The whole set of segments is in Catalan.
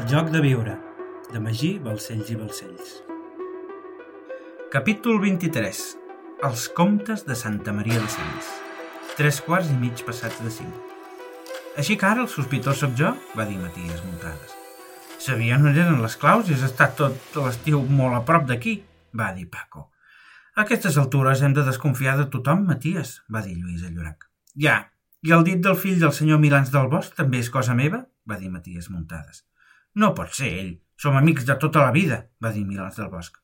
El joc de viure, de Magí, Balcells i Balcells. Capítol 23. Els comptes de Santa Maria de Sants. Tres quarts i mig passats de cinc. Així que ara el sospitós sóc jo? va dir Matías Muntades. Sabia on eren les claus i has estat tot l'estiu molt a prop d'aquí, va dir Paco. A aquestes altures hem de desconfiar de tothom, Matías, va dir Lluís Llorac. Ja, i el dit del fill del senyor Milans del Bosch també és cosa meva? va dir Matías Muntades. No pot ser ell. Som amics de tota la vida, va dir Milans del Bosc.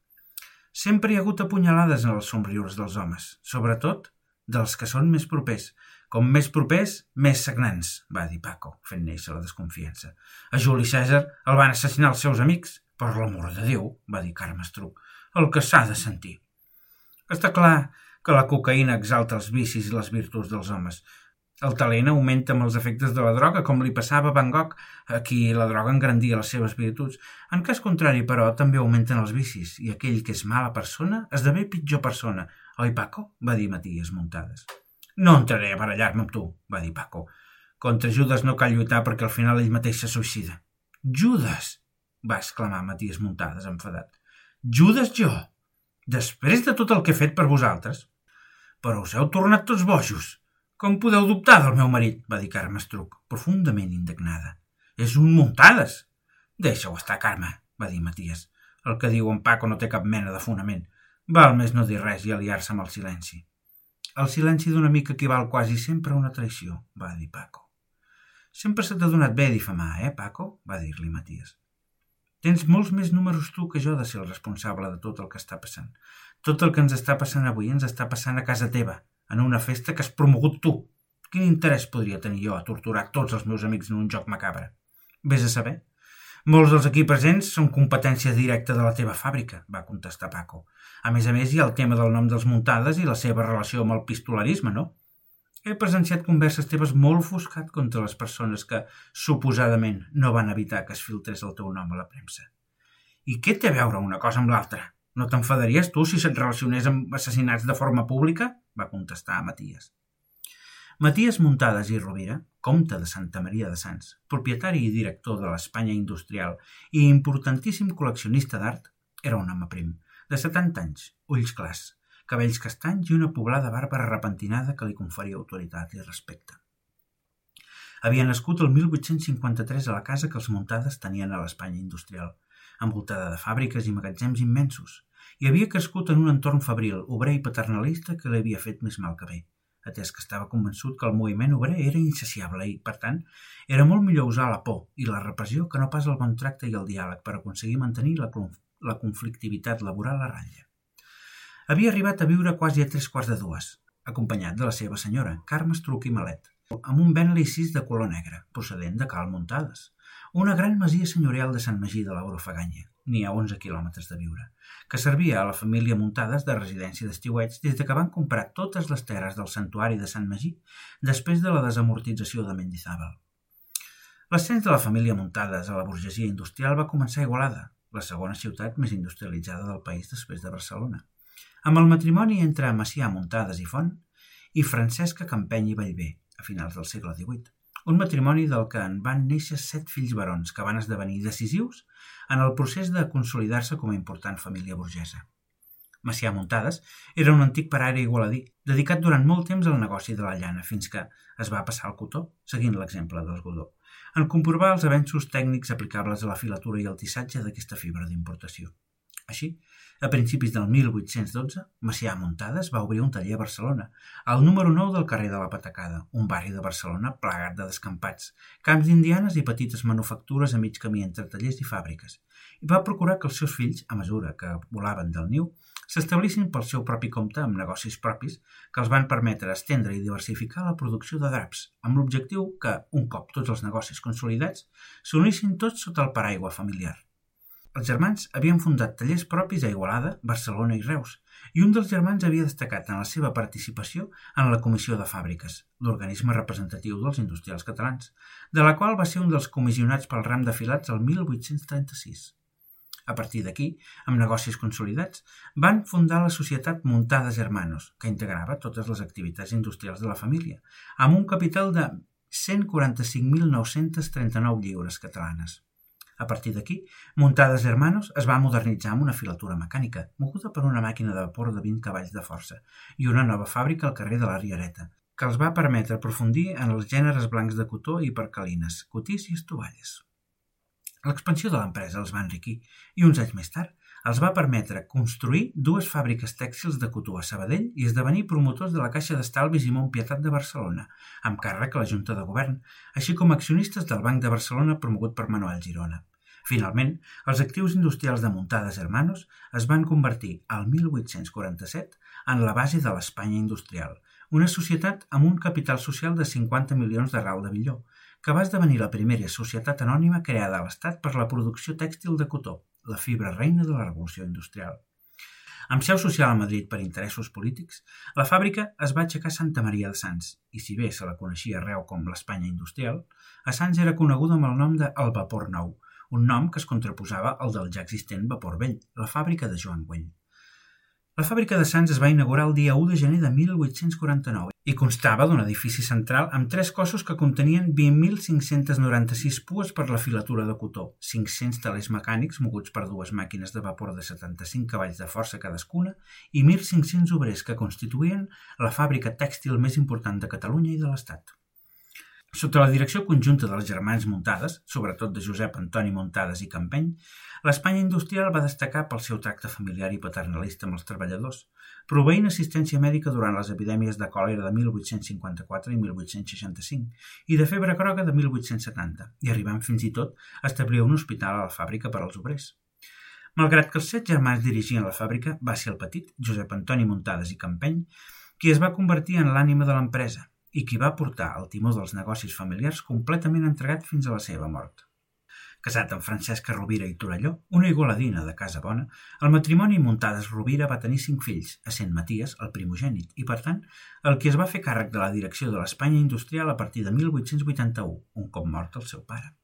Sempre hi ha hagut apunyalades en els somriures dels homes, sobretot dels que són més propers. Com més propers, més sagnants, va dir Paco, fent néixer la desconfiança. A Juli César el van assassinar els seus amics. Per l'amor de Déu, va dir Carme Estruc, el que s'ha de sentir. Està clar que la cocaïna exalta els vicis i les virtuts dels homes, el talent augmenta amb els efectes de la droga, com li passava a Van Gogh, a qui la droga engrandia les seves virtuts. En cas contrari, però, també augmenten els vicis, i aquell que és mala persona esdevé pitjor persona. Oi, Paco? va dir Matías Muntades. No entraré a barallar-me amb tu, va dir Paco. Contra Judas no cal lluitar perquè al final ell mateix se suïcida. Judas! va exclamar Matías Muntades, enfadat. Judas jo! Després de tot el que he fet per vosaltres? Però us heu tornat tots bojos. Com podeu dubtar del meu marit? va dir Carme Estruc, profundament indignada. És un muntades. Deixa-ho estar, Carme, va dir Maties. El que diu en Paco no té cap mena de fonament. Val més no dir res i aliar-se amb el silenci. El silenci d'un amic equival quasi sempre a una traïció, va dir Paco. Sempre se t'ha donat bé difamar, eh, Paco? va dir-li Maties. Tens molts més números tu que jo de ser el responsable de tot el que està passant. Tot el que ens està passant avui ens està passant a casa teva, en una festa que has promogut tu. Quin interès podria tenir jo a torturar tots els meus amics en un joc macabre? Ves a saber. Molts dels aquí presents són competència directa de la teva fàbrica, va contestar Paco. A més a més, hi ha el tema del nom dels muntades i la seva relació amb el pistolarisme, no? He presenciat converses teves molt ofuscat contra les persones que, suposadament, no van evitar que es filtrés el teu nom a la premsa. I què té a veure una cosa amb l'altra? No t'enfadaries tu si se't relacionés amb assassinats de forma pública? Va contestar Matías. Matías Muntades i Rovira, comte de Santa Maria de Sants, propietari i director de l'Espanya Industrial i importantíssim col·leccionista d'art, era un home prim, de 70 anys, ulls clars, cabells castanys i una poblada barba repentinada que li conferia autoritat i respecte. Havia nascut el 1853 a la casa que els Muntades tenien a l'Espanya Industrial, envoltada de fàbriques i magatzems immensos, i havia crescut en un entorn fabril, obrer i paternalista que li havia fet més mal que bé, atès que estava convençut que el moviment obrer era insaciable i, per tant, era molt millor usar la por i la repressió que no pas el bon tracte i el diàleg per aconseguir mantenir la, la conflictivitat laboral a ratlla. Havia arribat a viure quasi a tres quarts de dues, acompanyat de la seva senyora, Carme Estruc i Malet, amb un Bentley 6 de color negre, procedent de Cal Muntades, una gran masia senyorial de Sant Magí de l'Aurofaganya, n'hi ha 11 quilòmetres de viure, que servia a la família Muntades de residència d'estiuets des de que van comprar totes les terres del santuari de Sant Magí després de la desamortització de Mendizábal. L'ascens de la família Muntades a la burgesia industrial va començar a Igualada, la segona ciutat més industrialitzada del país després de Barcelona, amb el matrimoni entre Macià Muntades i Font i Francesca Campeny i Vallvé, a finals del segle XVIII un matrimoni del que en van néixer set fills barons que van esdevenir decisius en el procés de consolidar-se com a important família burgesa. Macià Muntades era un antic parari igualadí, dedicat durant molt temps al negoci de la llana, fins que es va passar al cotó, seguint l'exemple del godó, en comprovar els avenços tècnics aplicables a la filatura i el tissatge d'aquesta fibra d'importació. Així, a principis del 1812, Macià Muntades va obrir un taller a Barcelona, al número 9 del carrer de la Patacada, un barri de Barcelona plagat de descampats, camps d'indianes i petites manufactures a mig camí entre tallers i fàbriques, i va procurar que els seus fills, a mesura que volaven del niu, s'establissin pel seu propi compte amb negocis propis que els van permetre estendre i diversificar la producció de draps, amb l'objectiu que, un cop tots els negocis consolidats, s'unissin tots sota el paraigua familiar. Els germans havien fundat tallers propis a Igualada, Barcelona i Reus, i un dels germans havia destacat en la seva participació en la Comissió de Fàbriques, l'organisme representatiu dels industrials catalans, de la qual va ser un dels comissionats pel ram de filats el 1836. A partir d'aquí, amb negocis consolidats, van fundar la societat Muntades Hermanos, que integrava totes les activitats industrials de la família, amb un capital de 145.939 lliures catalanes. A partir d'aquí, Muntades Hermanos es va modernitzar amb una filatura mecànica, moguda per una màquina de vapor de 20 cavalls de força, i una nova fàbrica al carrer de la Riereta, que els va permetre aprofundir en els gèneres blancs de cotó i percalines, cotís i estovalles. L'expansió de l'empresa els va enriquir i uns anys més tard els va permetre construir dues fàbriques tèxtils de cotó a Sabadell i esdevenir promotors de la Caixa d'Estalvis i Montpietat de Barcelona, amb càrrec a la Junta de Govern, així com accionistes del Banc de Barcelona promogut per Manuel Girona. Finalment, els actius industrials de Muntades Hermanos es van convertir al 1847 en la base de l'Espanya industrial, una societat amb un capital social de 50 milions de rau de billó, que va esdevenir la primera societat anònima creada a l'Estat per la producció tèxtil de cotó, la fibra reina de la revolució industrial. Amb seu social a Madrid per interessos polítics, la fàbrica es va aixecar a Santa Maria de Sants, i si bé se la coneixia arreu com l'Espanya industrial, a Sants era coneguda amb el nom de El Vapor Nou, un nom que es contraposava al del ja existent Vapor Vell, la fàbrica de Joan Güell. La fàbrica de Sants es va inaugurar el dia 1 de gener de 1849 i constava d'un edifici central amb tres cossos que contenien 20.596 pues per la filatura de cotó, 500 telers mecànics moguts per dues màquines de vapor de 75 cavalls de força cadascuna i 1.500 obrers que constituïen la fàbrica tèxtil més important de Catalunya i de l'Estat. Sota la direcció conjunta dels germans Muntades, sobretot de Josep Antoni Muntades i Campeny, l'Espanya industrial va destacar pel seu tracte familiar i paternalista amb els treballadors, proveint assistència mèdica durant les epidèmies de còlera de 1854 i 1865 i de febre groga de 1870, i arribant fins i tot a establir un hospital a la fàbrica per als obrers. Malgrat que els set germans dirigien la fàbrica, va ser el petit, Josep Antoni Muntades i Campeny, qui es va convertir en l'ànima de l'empresa, i qui va portar el timó dels negocis familiars completament entregat fins a la seva mort. Casat amb Francesca Rovira i Torelló, una igualadina de casa bona, el matrimoni Muntades Rovira va tenir cinc fills, essent Maties el primogènit, i per tant, el que es va fer càrrec de la direcció de l'Espanya industrial a partir de 1881, un cop mort el seu pare.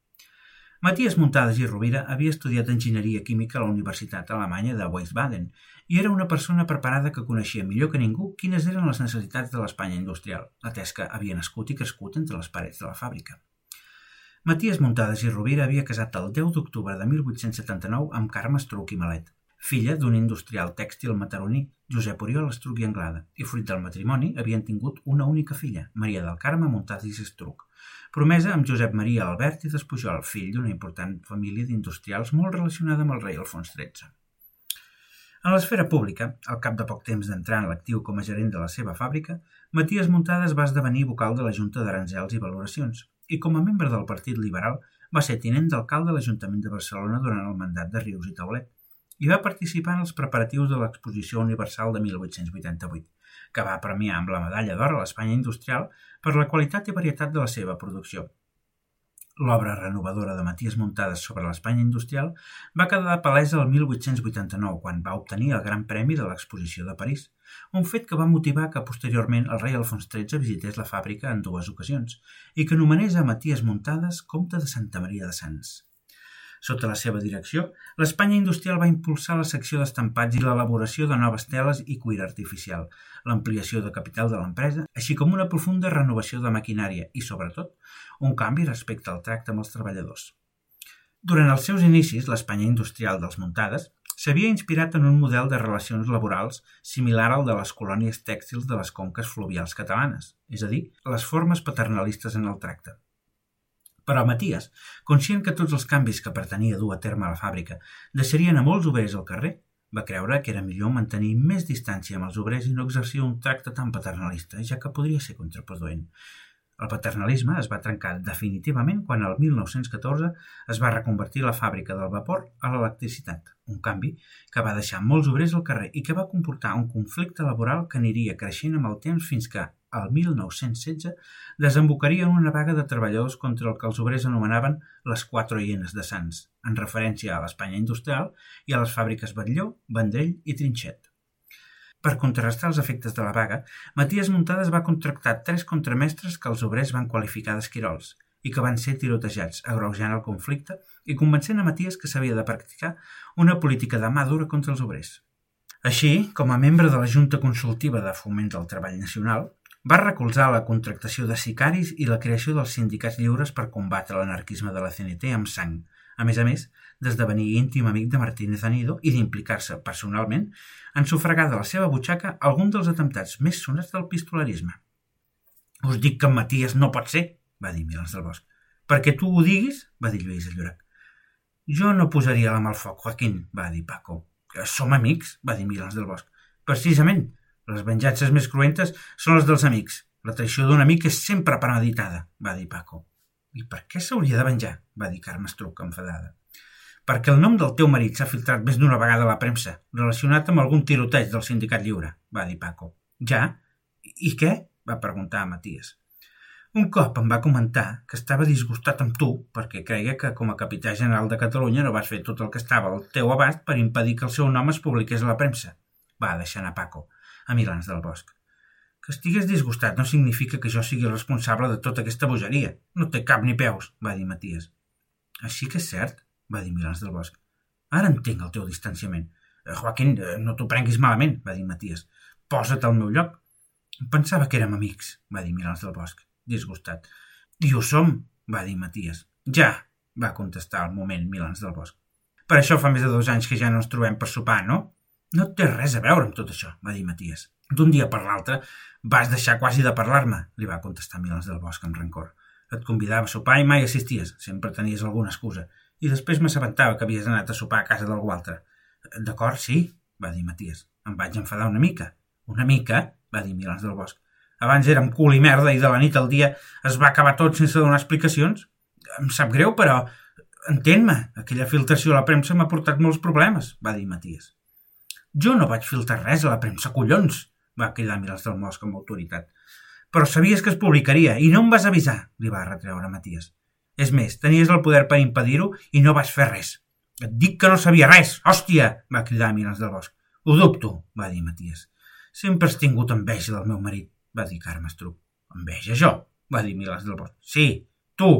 Matías Muntades i Rovira havia estudiat enginyeria química a la Universitat Alemanya de Wiesbaden i era una persona preparada que coneixia millor que ningú quines eren les necessitats de l'Espanya industrial, atès que havia nascut i crescut entre les parets de la fàbrica. Matías Muntades i Rovira havia casat el 10 d'octubre de 1879 amb Carme Estruc i Malet, filla d'un industrial tèxtil mataroní, Josep Oriol Estruc i Anglada, i fruit del matrimoni havien tingut una única filla, Maria del Carme Muntades i Estruc, promesa amb Josep Maria Albert i Despujol, fill d'una important família d'industrials molt relacionada amb el rei Alfons XIII. En l'esfera pública, al cap de poc temps d'entrar en l'actiu com a gerent de la seva fàbrica, Matías Muntades va esdevenir vocal de la Junta d'Aranzels i Valoracions i com a membre del Partit Liberal va ser tinent d'alcalde de l'Ajuntament de Barcelona durant el mandat de Rius i Taulet i va participar en els preparatius de l'Exposició Universal de 1888, que va premiar amb la medalla d'or a l'Espanya industrial per la qualitat i varietat de la seva producció. L'obra renovadora de Matías Muntades sobre l'Espanya industrial va quedar palesa el 1889, quan va obtenir el Gran Premi de l'Exposició de París, un fet que va motivar que posteriorment el rei Alfons XIII visités la fàbrica en dues ocasions i que nomenés a Matías Muntades comte de Santa Maria de Sants. Sota la seva direcció, l'Espanya industrial va impulsar la secció d'estampats i l'elaboració de noves teles i cuir artificial, l'ampliació de capital de l'empresa, així com una profunda renovació de maquinària i, sobretot, un canvi respecte al tracte amb els treballadors. Durant els seus inicis, l'Espanya industrial dels Muntades s'havia inspirat en un model de relacions laborals similar al de les colònies tèxtils de les conques fluvials catalanes, és a dir, les formes paternalistes en el tracte. Però Maties, conscient que tots els canvis que pretenia dur a terme a la fàbrica deixarien a molts obrers al carrer, va creure que era millor mantenir més distància amb els obrers i no exercir un tracte tan paternalista, ja que podria ser contraproduent. El paternalisme es va trencar definitivament quan el 1914 es va reconvertir la fàbrica del vapor a l'electricitat, un canvi que va deixar molts obrers al carrer i que va comportar un conflicte laboral que aniria creixent amb el temps fins que, el 1916, desembocaria en una vaga de treballadors contra el que els obrers anomenaven les quatre hienes de Sants, en referència a l'Espanya industrial i a les fàbriques Batlló, Vendrell i Trinxet. Per contrarrestar els efectes de la vaga, Matías Muntades va contractar tres contramestres que els obrers van qualificar d'esquirols i que van ser tirotejats, agreujant el conflicte i convencent a Matías que s'havia de practicar una política de mà dura contra els obrers. Així, com a membre de la Junta Consultiva de Foment del Treball Nacional, va recolzar la contractació de sicaris i la creació dels sindicats lliures per combatre l'anarquisme de la CNT amb sang, A més a més, d'esdevenir íntim amic de Martínez Anido i d'implicar-se personalment en sufragar de la seva butxaca algun dels atemptats més sonats del pistolerisme. Us dic que en Matías no pot ser, va dir Milans del Bosc. Perquè tu ho diguis, va dir Lluís de Llorac. Jo no posaria la mà al foc, Joaquín, va dir Paco. Som amics, va dir Milans del Bosc. Precisament, les venjances més cruentes són les dels amics. La traïció d'un amic és sempre premeditada, va dir Paco. I per què s'hauria de venjar? va dir Carme Estruc, enfadada. Perquè el nom del teu marit s'ha filtrat més d'una vegada a la premsa, relacionat amb algun tiroteig del sindicat lliure, va dir Paco. Ja? I què? va preguntar a Matías. Un cop em va comentar que estava disgustat amb tu perquè creia que com a capità general de Catalunya no vas fer tot el que estava al teu abast per impedir que el seu nom es publiqués a la premsa. Va deixar anar Paco, a Milans del Bosc. Que estigués disgustat no significa que jo sigui responsable de tota aquesta bogeria. No té cap ni peus, va dir Matías. Així que és cert, va dir Milans del Bosc. Ara entenc el teu distanciament. Eh, Joaquín, eh, no t'ho prenguis malament, va dir Matías. Posa't al meu lloc. Pensava que érem amics, va dir Milans del Bosc, disgustat. I ho som, va dir Matías. Ja, va contestar al moment Milans del Bosc. Per això fa més de dos anys que ja no ens trobem per sopar, no? No té res a veure amb tot això, va dir Matías. D'un dia per l'altre vas deixar quasi de parlar-me, li va contestar Milans del Bosc amb rancor. Et convidava a sopar i mai assisties, sempre tenies alguna excusa. I després m'assabentava que havies anat a sopar a casa d'algú altre. D'acord, sí, va dir Matías. Em vaig enfadar una mica. Una mica, va dir Milans del Bosc. Abans érem cul i merda i de la nit al dia es va acabar tot sense donar explicacions. Em sap greu, però entén-me, aquella filtració a la premsa m'ha portat molts problemes, va dir Matías. Jo no vaig filtrar res a la premsa, collons, va cridar Milans del Bosc amb autoritat. Però sabies que es publicaria i no em vas avisar, li va retreure Matías. És més, tenies el poder per impedir-ho i no vas fer res. Et dic que no sabia res, hòstia, va cridar Milans del Bosc. Ho dubto, va dir Matías. Sempre has tingut enveja del meu marit, va dir Carme Estruc. Enveja jo, va dir Milans del Bosc. Sí, tu,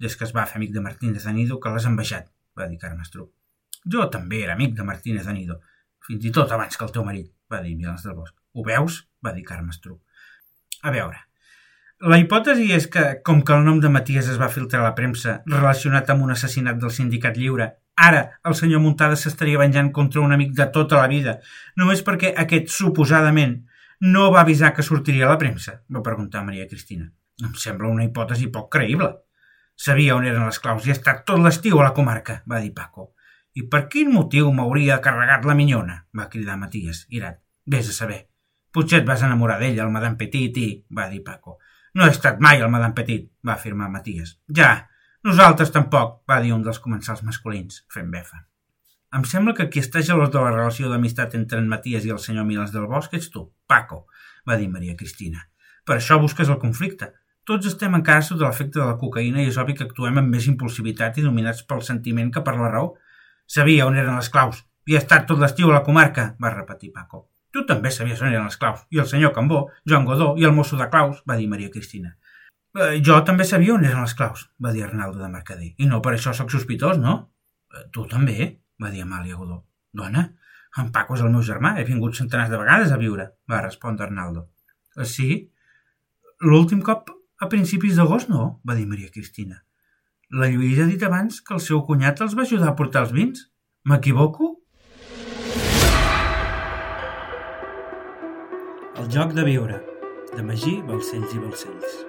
des que es va fer amic de Martínez Anido que l'has envejat, va dir Carme Estruc. Jo també era amic de Martínez Anido, fins i tot abans que el teu marit, va dir Milans del Bosc. Ho veus? va dir Carme Estruc. A veure, la hipòtesi és que, com que el nom de Matías es va filtrar a la premsa relacionat amb un assassinat del sindicat lliure, ara el senyor Muntada s'estaria venjant contra un amic de tota la vida, només perquè aquest, suposadament, no va avisar que sortiria a la premsa? va preguntar Maria Cristina. Em sembla una hipòtesi poc creïble. Sabia on eren les claus i ha estat tot l'estiu a la comarca, va dir Paco. I per quin motiu m'hauria carregat la minyona? va cridar Matías, irat. Ves a saber. Potser et vas enamorar d'ella, el Madame Petit, i... va dir Paco. No he estat mai el Madame Petit, va afirmar Matías. Ja, nosaltres tampoc, va dir un dels comensals masculins, fent befa. Em sembla que qui està gelós de la relació d'amistat entre en Matías i el senyor Milans del Bosc ets tu, Paco, va dir Maria Cristina. Per això busques el conflicte. Tots estem encara sota l'efecte de la cocaïna i és obvi que actuem amb més impulsivitat i dominats pel sentiment que per la raó. Sabia on eren les claus. I ha estat tot l'estiu a la comarca, va repetir Paco. Tu també sabies on eren les claus. I el senyor Cambó, Joan Godó i el mosso de claus, va dir Maria Cristina. Eh, jo també sabia on eren les claus, va dir Arnaldo de Mercader. I no per això sóc sospitós, no? Eh, tu també, va dir Amàlia Godó. Dona, en Paco és el meu germà, he vingut centenars de vegades a viure, va respondre Arnaldo. Eh, sí? L'últim cop a principis d'agost no, va dir Maria Cristina. La Lluïsa ha dit abans que el seu cunyat els va ajudar a portar els vins. M'equivoco? El joc de viure, de Magí, Balcells i Balcells.